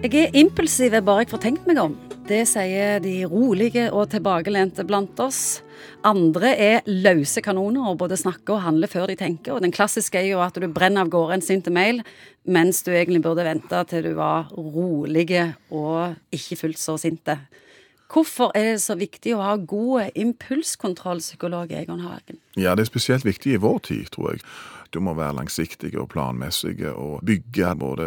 Jeg er impulsiv bare jeg får tenkt meg om. Det sier de rolige og tilbakelente blant oss. Andre er løse kanoner og både snakker og handler før de tenker. Og den klassiske er jo at du brenner av gårde en sint mail, mens du egentlig burde vente til du var rolig og ikke fullt så sinte. Hvorfor er det så viktig å ha god impulskontroll, psykolog Egon Hagen? Ja, det er spesielt viktig i vår tid, tror jeg. Du må være langsiktig og planmessig og bygge både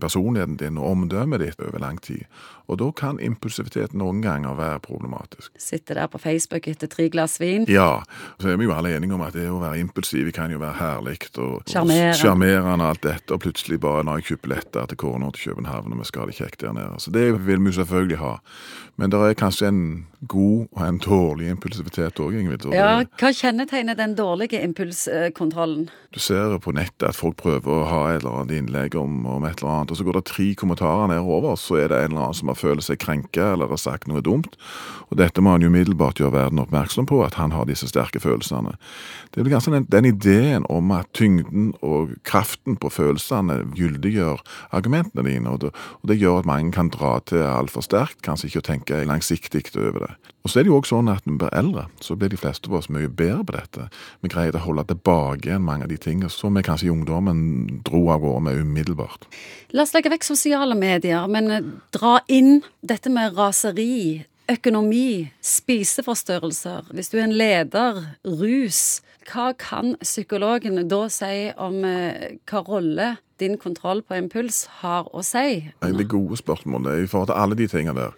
personligheten din og omdømmet ditt over lang tid. Og da kan impulsivitet noen ganger være problematisk. Sitte der på Facebook etter tre glass vin. Ja, så er vi jo alle enige om at det å være impulsiv kan jo være herlig og Sjarmerende. alt dette, og plutselig bare når jeg kjøper billetter til Kårnå til København, og vi skal ha det kjekt der nede. Så det vil vi selvfølgelig ha. Men det er kanskje en god og en dårlig impulsivitet òg, Ingvild. Ja, Hva kjennetegner den dårlige impulskontrollen? Du ser på nettet at folk prøver å ha et eller annet innlegg om, om et eller annet, og så går det tre kommentarer nedover, så er det en eller annen som har følt seg krenka eller har sagt noe dumt. Og dette må han jo umiddelbart gjøre verden oppmerksom på, at han har disse sterke følelsene. Det er vel ganske den, den ideen om at tyngden og kraften på følelsene gyldiggjør argumentene dine, og det, og det gjør at mange kan dra til altfor sterkt, kanskje ikke å tenke langsiktig over det. Og så er det jo også sånn at når vi blir eldre, så blir de fleste av oss mye bedre på dette. Vi greier å holde tilbake mange av de tingene som vi kanskje i ungdommen dro av gårde med umiddelbart. La oss legge vekk sosiale medier, men eh, dra inn dette med raseri, økonomi, spiseforstyrrelser. Hvis du er en leder, rus. Hva kan psykologen da si om eh, hva rolle din kontroll på impuls har å si? Veldig gode spørsmål. er I forhold til alle de tingene der,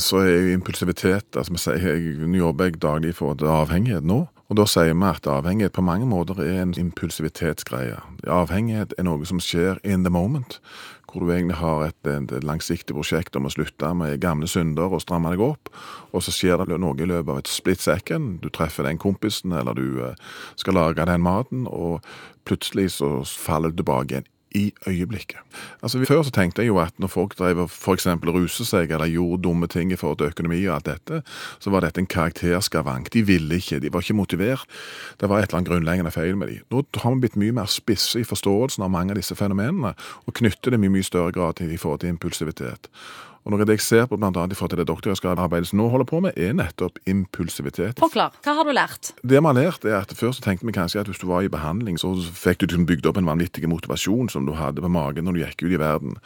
så er jo impulsivitet altså vi sier, jeg, Nå jobber jeg daglig for avhengighet nå. Og da sier vi at avhengighet på mange måter er en impulsivitetsgreie. Avhengighet er noe som skjer in the moment. Hvor du egentlig har et, et langsiktig prosjekt om å slutte med gamle synder og stramme deg opp. Og så skjer det noe i løpet av et split second. Du treffer den kompisen, eller du eh, skal lage den maten, og plutselig så faller du tilbake igjen i øyeblikket. Altså Før så tenkte jeg jo at når folk drev og f.eks. ruset seg eller gjorde dumme ting i forhold til økonomi og alt dette, så var dette en karakterskavank. De ville ikke, de var ikke motivert. Det var et eller annet grunnleggende feil med de. Nå har vi blitt mye mer spisse i forståelsen av mange av disse fenomenene, og knytter det i mye større grad til i forhold til impulsivitet. Og Noe av det jeg ser på blant annet i forhold til det doktorgradsarbeidet som nå holder på med, er nettopp impulsivitet. Forklar. Hva har du lært? Det vi har lært er at Før så tenkte vi kanskje at hvis du var i behandling, så fikk du liksom bygd opp en vanvittig motivasjon som du hadde på magen når du gikk ut i verden.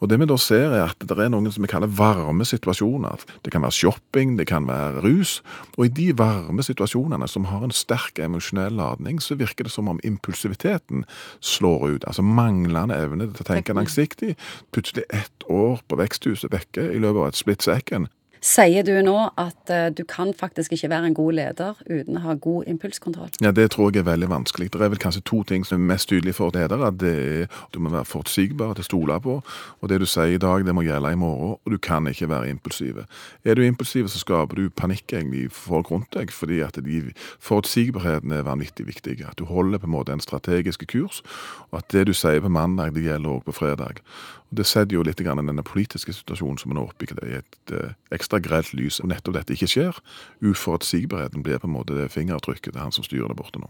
Og Det vi da ser er at det er noen som vi kaller varme situasjoner. Det kan være shopping, det kan være rus. Og i de varme situasjonene som har en sterk emosjonell ladning, så virker det som om impulsiviteten slår ut. Altså manglende evne til å tenke langsiktig. Plutselig ett år på veksthuset vekke i løpet av et split second. Sier du nå at eh, du kan faktisk ikke være en god leder uten å ha god impulskontroll? Ja, Det tror jeg er veldig vanskelig. Det er vel kanskje to ting som er mest tydelige for ledere. Det er Du må være forutsigbar til å stole på, og det du sier i dag, det må gjelde i morgen. Og du kan ikke være impulsiv. Er du impulsiv, så skaper du panikk egentlig folk rundt deg, fordi at de, forutsigbarheten er vanvittig viktig. At du holder på en måte en strategisk kurs, og at det du sier på mandag, det gjelder òg på fredag. Og Det setter jo litt grann denne politiske situasjonen som en er oppe i, i et eh, ekstra grelt lys. Og nettopp dette ikke skjer. Uforutsigbarheten blir på en måte det fingertrykket til han som styrer der borte nå.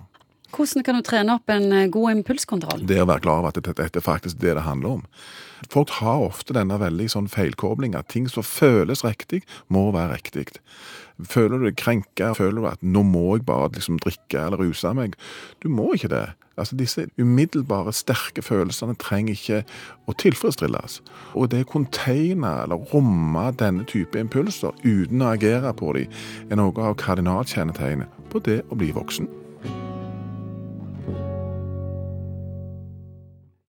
Hvordan kan du trene opp en eh, god impulskontroll? Det å være klar over at dette, dette faktisk det det handler om. Folk har ofte denne veldig sånn feilkobling at ting som føles riktig, må være riktig. Føler du deg krenka, føler du at nå må jeg bare liksom drikke eller ruse meg. Du må ikke det. Altså Disse umiddelbare, sterke følelsene trenger ikke å tilfredsstilles. Og det å containe eller romme denne type impulser uten å agere på dem, er noe av kardinalkjennetegnet på det å bli voksen.